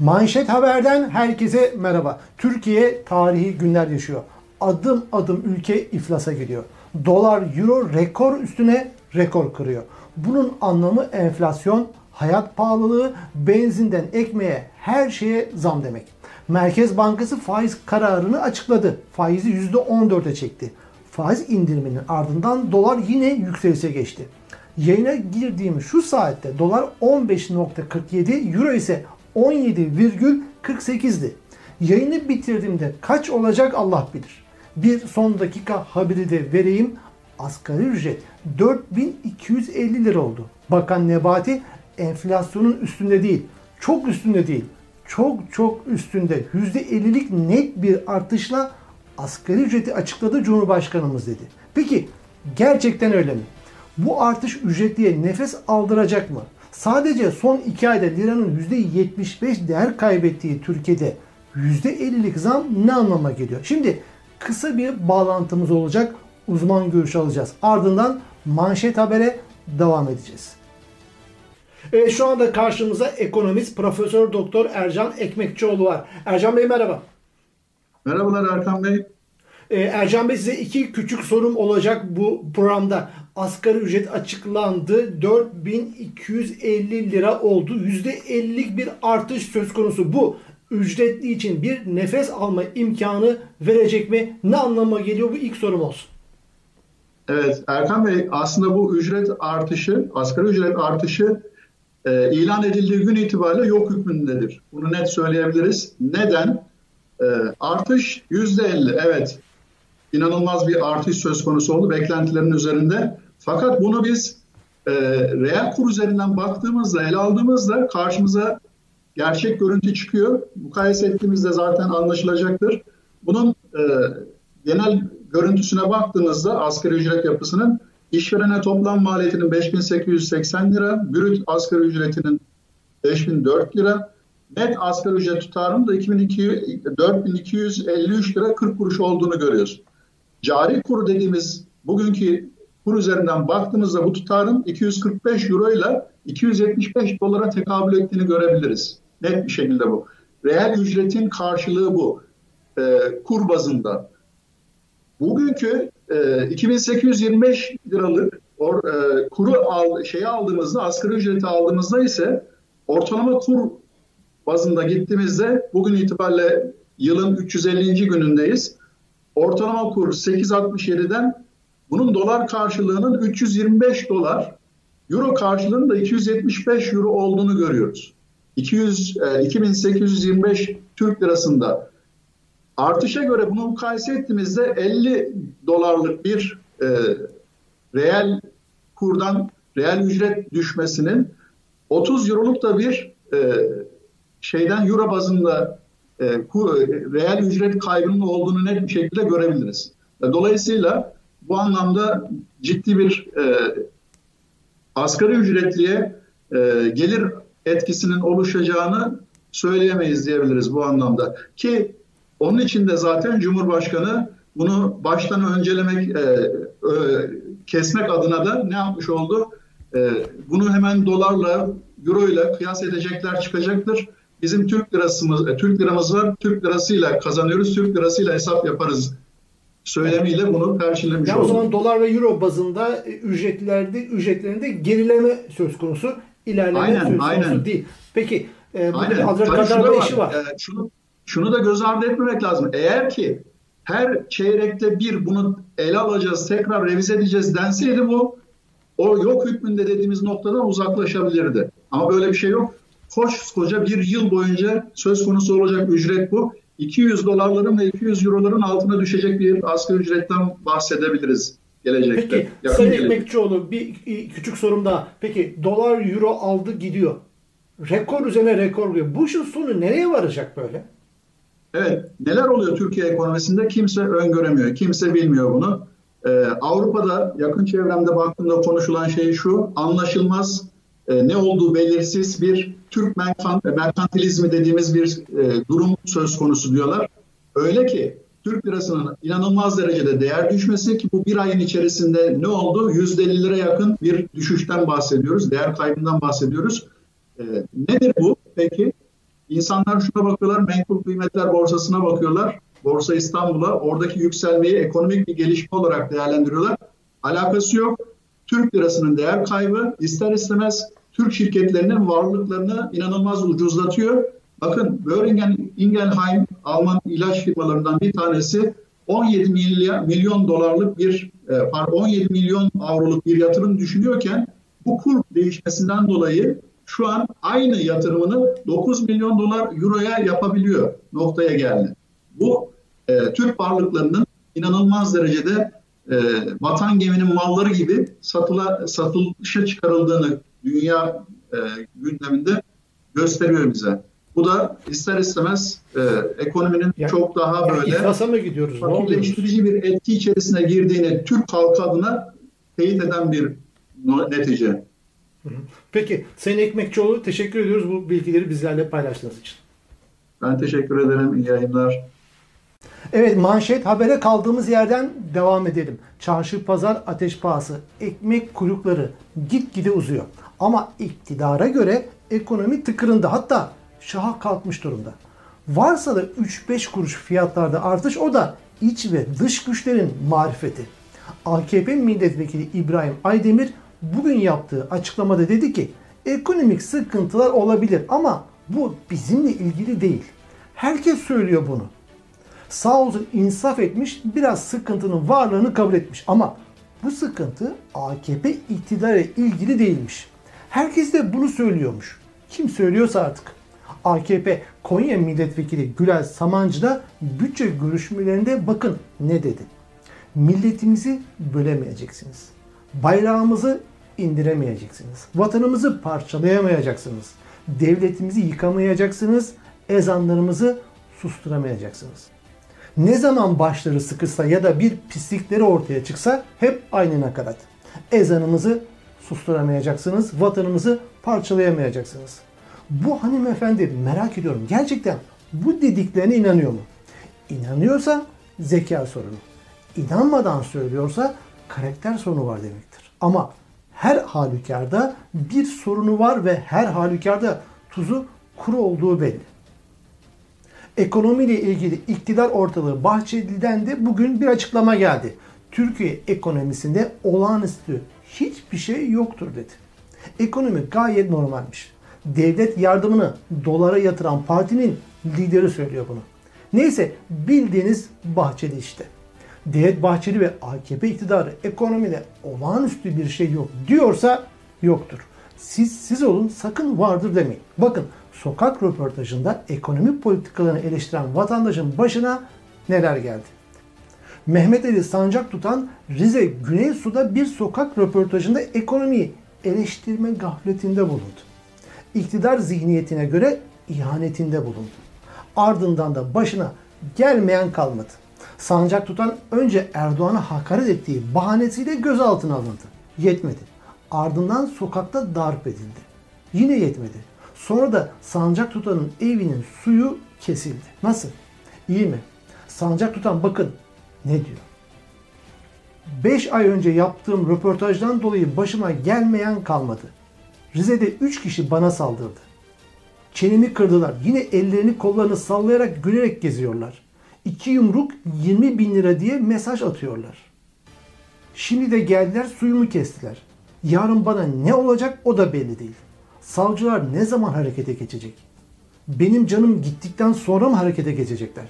Manşet Haber'den herkese merhaba. Türkiye tarihi günler yaşıyor. Adım adım ülke iflasa gidiyor. Dolar, euro rekor üstüne rekor kırıyor. Bunun anlamı enflasyon, hayat pahalılığı, benzinden ekmeğe her şeye zam demek. Merkez Bankası faiz kararını açıkladı. Faizi %14'e çekti. Faiz indiriminin ardından dolar yine yükselişe geçti. Yayına girdiğimiz şu saatte dolar 15.47, euro ise 17,48'di. Yayını bitirdiğimde kaç olacak Allah bilir. Bir son dakika haberi de vereyim. Asgari ücret 4250 lira oldu. Bakan Nebati enflasyonun üstünde değil, çok üstünde değil, çok çok üstünde %50'lik net bir artışla asgari ücreti açıkladı Cumhurbaşkanımız dedi. Peki gerçekten öyle mi? Bu artış ücretliye nefes aldıracak mı? Sadece son 2 ayda liranın %75 değer kaybettiği Türkiye'de %50'lik zam ne anlama geliyor? Şimdi kısa bir bağlantımız olacak. Uzman görüş alacağız. Ardından manşet habere devam edeceğiz. Evet, şu anda karşımıza ekonomist Profesör Doktor Ercan Ekmekçioğlu var. Ercan Bey merhaba. Merhabalar Erkan Bey. Ee, Ercan Bey size iki küçük sorum olacak bu programda. Asgari ücret açıklandı. 4250 lira oldu. %50'lik bir artış söz konusu. Bu ücretli için bir nefes alma imkanı verecek mi? Ne anlama geliyor? Bu ilk sorum olsun. Evet Erkan Bey aslında bu ücret artışı, asgari ücret artışı e, ilan edildiği gün itibariyle yok hükmündedir. Bunu net söyleyebiliriz. Neden? E, artış %50 evet inanılmaz bir artış söz konusu oldu beklentilerin üzerinde. Fakat bunu biz e, reel kur üzerinden baktığımızda, ele aldığımızda karşımıza gerçek görüntü çıkıyor. Mukayese ettiğimizde zaten anlaşılacaktır. Bunun e, genel görüntüsüne baktığımızda asgari ücret yapısının işverene toplam maliyetinin 5880 lira, brüt asgari ücretinin 5004 lira, net asgari ücret tutarının da 2200, 4253 lira 40 kuruş olduğunu görüyoruz. Cari kur dediğimiz bugünkü kur üzerinden baktığımızda bu tutarın 245 euro ile 275 dolara tekabül ettiğini görebiliriz. Net bir şekilde bu. Reel ücretin karşılığı bu. E, kur bazında. Bugünkü e, 2825 liralık or, e, kuru al, şeyi aldığımızda, asgari ücreti aldığımızda ise ortalama kur bazında gittiğimizde bugün itibariyle yılın 350. günündeyiz. Ortalama kur 8.67'den bunun dolar karşılığının 325 dolar, euro karşılığının da 275 euro olduğunu görüyoruz. 200, e, 2825 Türk lirasında. Artışa göre bunu mukayese ettiğimizde 50 dolarlık bir e, reel kurdan reel ücret düşmesinin 30 euroluk da bir e, şeyden euro bazında e, kur, reel ücret kaybının olduğunu net bir şekilde görebiliriz. Dolayısıyla bu anlamda ciddi bir e, asgari ücretliye e, gelir etkisinin oluşacağını söyleyemeyiz diyebiliriz bu anlamda. Ki onun için de zaten Cumhurbaşkanı bunu baştan öncelemek, e, e, kesmek adına da ne yapmış oldu? E, bunu hemen dolarla, euro ile kıyas edecekler çıkacaktır. Bizim Türk lirasımız, e, Türk liramız var. Türk lirasıyla kazanıyoruz. Türk lirasıyla hesap yaparız söylemiyle bunu karşılamış yani O zaman dolar ve euro bazında e, ücretlerde ücretlerinde gerileme söz konusu, ilerleme aynen, söz konusu aynen. değil. Peki e, bu kadar da işi var. E, şunu, şunu da göz ardı etmemek lazım. Eğer ki her çeyrekte bir bunu ele alacağız, tekrar revize edeceğiz denseydi bu o yok hükmünde dediğimiz noktadan uzaklaşabilirdi. Ama böyle bir şey yok. Koskoca bir yıl boyunca söz konusu olacak ücret bu. 200 dolarların ve 200 euroların altına düşecek bir asgari ücretten bahsedebiliriz gelecekte. Peki Yakın Sayın gelecek. Ekmekçioğlu bir küçük sorum daha. Peki dolar euro aldı gidiyor. Rekor üzerine rekor diyor. Bu işin sonu nereye varacak böyle? Evet. Neler oluyor Türkiye ekonomisinde kimse öngöremiyor. Kimse bilmiyor bunu. Ee, Avrupa'da yakın çevremde baktığımda konuşulan şey şu. Anlaşılmaz e, ne olduğu belirsiz bir Türk merkantilizmi dediğimiz bir e, durum söz konusu diyorlar. Öyle ki Türk lirasının inanılmaz derecede değer düşmesi ki bu bir ayın içerisinde ne oldu? 150 lira yakın bir düşüşten bahsediyoruz. Değer kaybından bahsediyoruz. E, nedir bu peki? İnsanlar şuna bakıyorlar, menkul kıymetler borsasına bakıyorlar. Borsa İstanbul'a oradaki yükselmeyi ekonomik bir gelişme olarak değerlendiriyorlar. Alakası yok. Türk lirasının değer kaybı ister istemez Türk şirketlerinin varlıklarını inanılmaz ucuzlatıyor. Bakın Boehringer Ingelheim Alman ilaç firmalarından bir tanesi 17 milyar, milyon dolarlık bir 17 e, milyon avroluk bir yatırım düşünüyorken bu kur değişmesinden dolayı şu an aynı yatırımını 9 milyon dolar euroya yapabiliyor noktaya geldi. Bu e, Türk varlıklarının inanılmaz derecede e, vatan geminin malları gibi satıla, satılışa çıkarıldığını dünya e, gündeminde gösteriyor bize. Bu da ister istemez e, ekonominin yani, çok daha böyle yani mı gidiyoruz? fakirleştirici bir etki içerisine girdiğini Türk halkı adına teyit eden bir netice. Peki Sayın Ekmekçioğlu teşekkür ediyoruz bu bilgileri bizlerle paylaştığınız için. Ben teşekkür ederim. İyi yayınlar. Evet manşet habere kaldığımız yerden devam edelim. Çarşı pazar ateş pahası, ekmek kuyrukları gitgide uzuyor. Ama iktidara göre ekonomi tıkırında hatta şaha kalkmış durumda. Varsa da 3-5 kuruş fiyatlarda artış o da iç ve dış güçlerin marifeti. AKP milletvekili İbrahim Aydemir bugün yaptığı açıklamada dedi ki ekonomik sıkıntılar olabilir ama bu bizimle ilgili değil. Herkes söylüyor bunu. Sağ olsun insaf etmiş biraz sıkıntının varlığını kabul etmiş ama bu sıkıntı AKP iktidarı ilgili değilmiş. Herkes de bunu söylüyormuş. Kim söylüyorsa artık. AKP Konya Milletvekili Gülel Samancı da bütçe görüşmelerinde bakın ne dedi. Milletimizi bölemeyeceksiniz. Bayrağımızı indiremeyeceksiniz. Vatanımızı parçalayamayacaksınız. Devletimizi yıkamayacaksınız. Ezanlarımızı susturamayacaksınız. Ne zaman başları sıkırsa ya da bir pislikleri ortaya çıksa hep aynı nakarat. Ezanımızı susturamayacaksınız, vatanımızı parçalayamayacaksınız. Bu hanımefendi merak ediyorum gerçekten bu dediklerine inanıyor mu? İnanıyorsa zeka sorunu. İnanmadan söylüyorsa karakter sorunu var demektir. Ama her halükarda bir sorunu var ve her halükarda tuzu kuru olduğu belli. Ekonomiyle ilgili iktidar ortalığı Bahçeli'den de bugün bir açıklama geldi. Türkiye ekonomisinde olağanüstü hiçbir şey yoktur dedi. Ekonomi gayet normalmiş. Devlet yardımını dolara yatıran partinin lideri söylüyor bunu. Neyse bildiğiniz Bahçeli işte. Devlet Bahçeli ve AKP iktidarı ekonomide olağanüstü bir şey yok diyorsa yoktur. Siz siz olun sakın vardır demeyin. Bakın sokak röportajında ekonomi politikalarını eleştiren vatandaşın başına neler geldi. Mehmet Ali Sancak tutan Rize Güneysu'da bir sokak röportajında ekonomiyi eleştirme gafletinde bulundu. İktidar zihniyetine göre ihanetinde bulundu. Ardından da başına gelmeyen kalmadı. Sancak tutan önce Erdoğan'a hakaret ettiği bahanesiyle gözaltına alındı. Yetmedi. Ardından sokakta darp edildi. Yine yetmedi. Sonra da sancak tutanın evinin suyu kesildi. Nasıl? İyi mi? Sancak tutan bakın ne diyor? 5 ay önce yaptığım röportajdan dolayı başıma gelmeyen kalmadı. Rize'de 3 kişi bana saldırdı. Çenemi kırdılar. Yine ellerini kollarını sallayarak gülerek geziyorlar. İki yumruk 20 bin lira diye mesaj atıyorlar. Şimdi de geldiler suyumu kestiler. Yarın bana ne olacak o da belli değil. Savcılar ne zaman harekete geçecek? Benim canım gittikten sonra mı harekete geçecekler?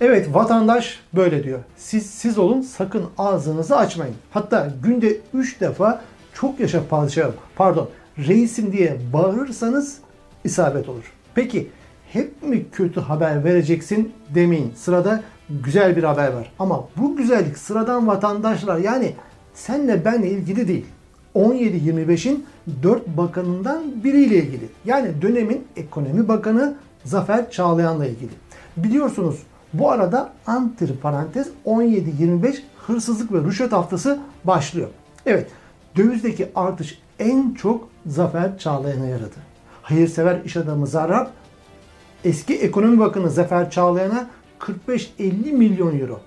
Evet vatandaş böyle diyor. Siz siz olun sakın ağzınızı açmayın. Hatta günde 3 defa çok yaşa padişahım pardon reisim diye bağırırsanız isabet olur. Peki hep mi kötü haber vereceksin demeyin. Sırada güzel bir haber var. Ama bu güzellik sıradan vatandaşlar yani senle benle ilgili değil. 17-25'in 4 bakanından biriyle ilgili. Yani dönemin ekonomi bakanı Zafer Çağlayan'la ilgili. Biliyorsunuz bu arada antir parantez 17-25 hırsızlık ve rüşvet haftası başlıyor. Evet dövizdeki artış en çok Zafer Çağlayan'a yaradı. Hayırsever iş adamı Zarar eski ekonomi bakanı Zafer Çağlayan'a 45-50 milyon euro,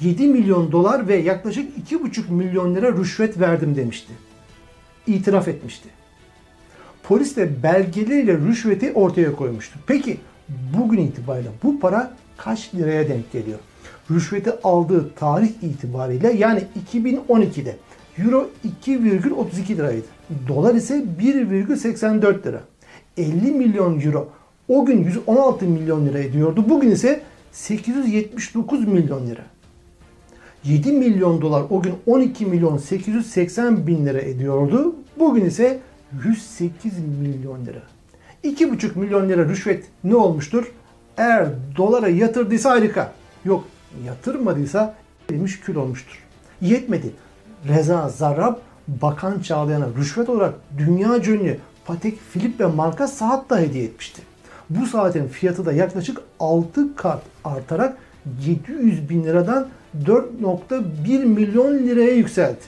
7 milyon dolar ve yaklaşık 2,5 milyon lira rüşvet verdim demişti. İtiraf etmişti. Polis de belgeleriyle rüşveti ortaya koymuştu. Peki bugün itibariyle bu para kaç liraya denk geliyor? Rüşveti aldığı tarih itibariyle yani 2012'de Euro 2,32 liraydı. Dolar ise 1,84 lira. 50 milyon euro o gün 116 milyon lira ediyordu. Bugün ise 879 milyon lira. 7 milyon dolar o gün 12 milyon 880 bin lira ediyordu. Bugün ise 108 milyon lira. 2,5 milyon lira rüşvet ne olmuştur? Eğer dolara yatırdıysa harika. Yok yatırmadıysa demiş kül olmuştur. Yetmedi. Reza Zarrab Bakan Çağlayan'a rüşvet olarak dünya ünlü Patek Philippe marka saat da hediye etmişti. Bu saatin fiyatı da yaklaşık 6 kat artarak 700 bin liradan 4.1 milyon liraya yükseldi.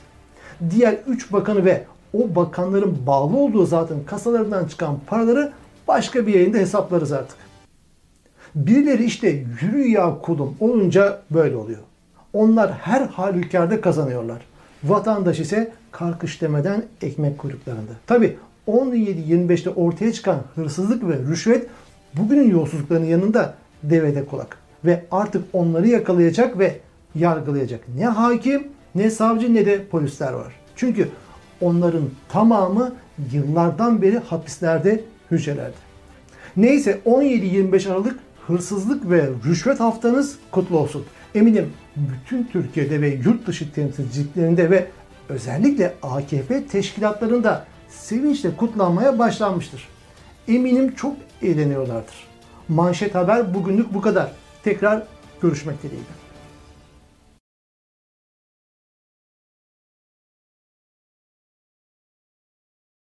Diğer 3 bakanı ve o bakanların bağlı olduğu zaten kasalarından çıkan paraları başka bir yayında hesaplarız artık. Birileri işte yürü ya kulum olunca böyle oluyor. Onlar her halükarda kazanıyorlar. Vatandaş ise karkış demeden ekmek kuyruklarında. Tabi 17-25'te ortaya çıkan hırsızlık ve rüşvet bugünün yolsuzluklarının yanında devede kulak. Ve artık onları yakalayacak ve yargılayacak ne hakim ne savcı ne de polisler var. Çünkü onların tamamı yıllardan beri hapislerde, hücrelerde. Neyse 17-25 Aralık hırsızlık ve rüşvet haftanız kutlu olsun. Eminim bütün Türkiye'de ve yurt dışı temsilciliklerinde ve özellikle AKP teşkilatlarında sevinçle kutlanmaya başlanmıştır. Eminim çok eğleniyorlardır. Manşet haber bugünlük bu kadar. Tekrar görüşmek dileğiyle.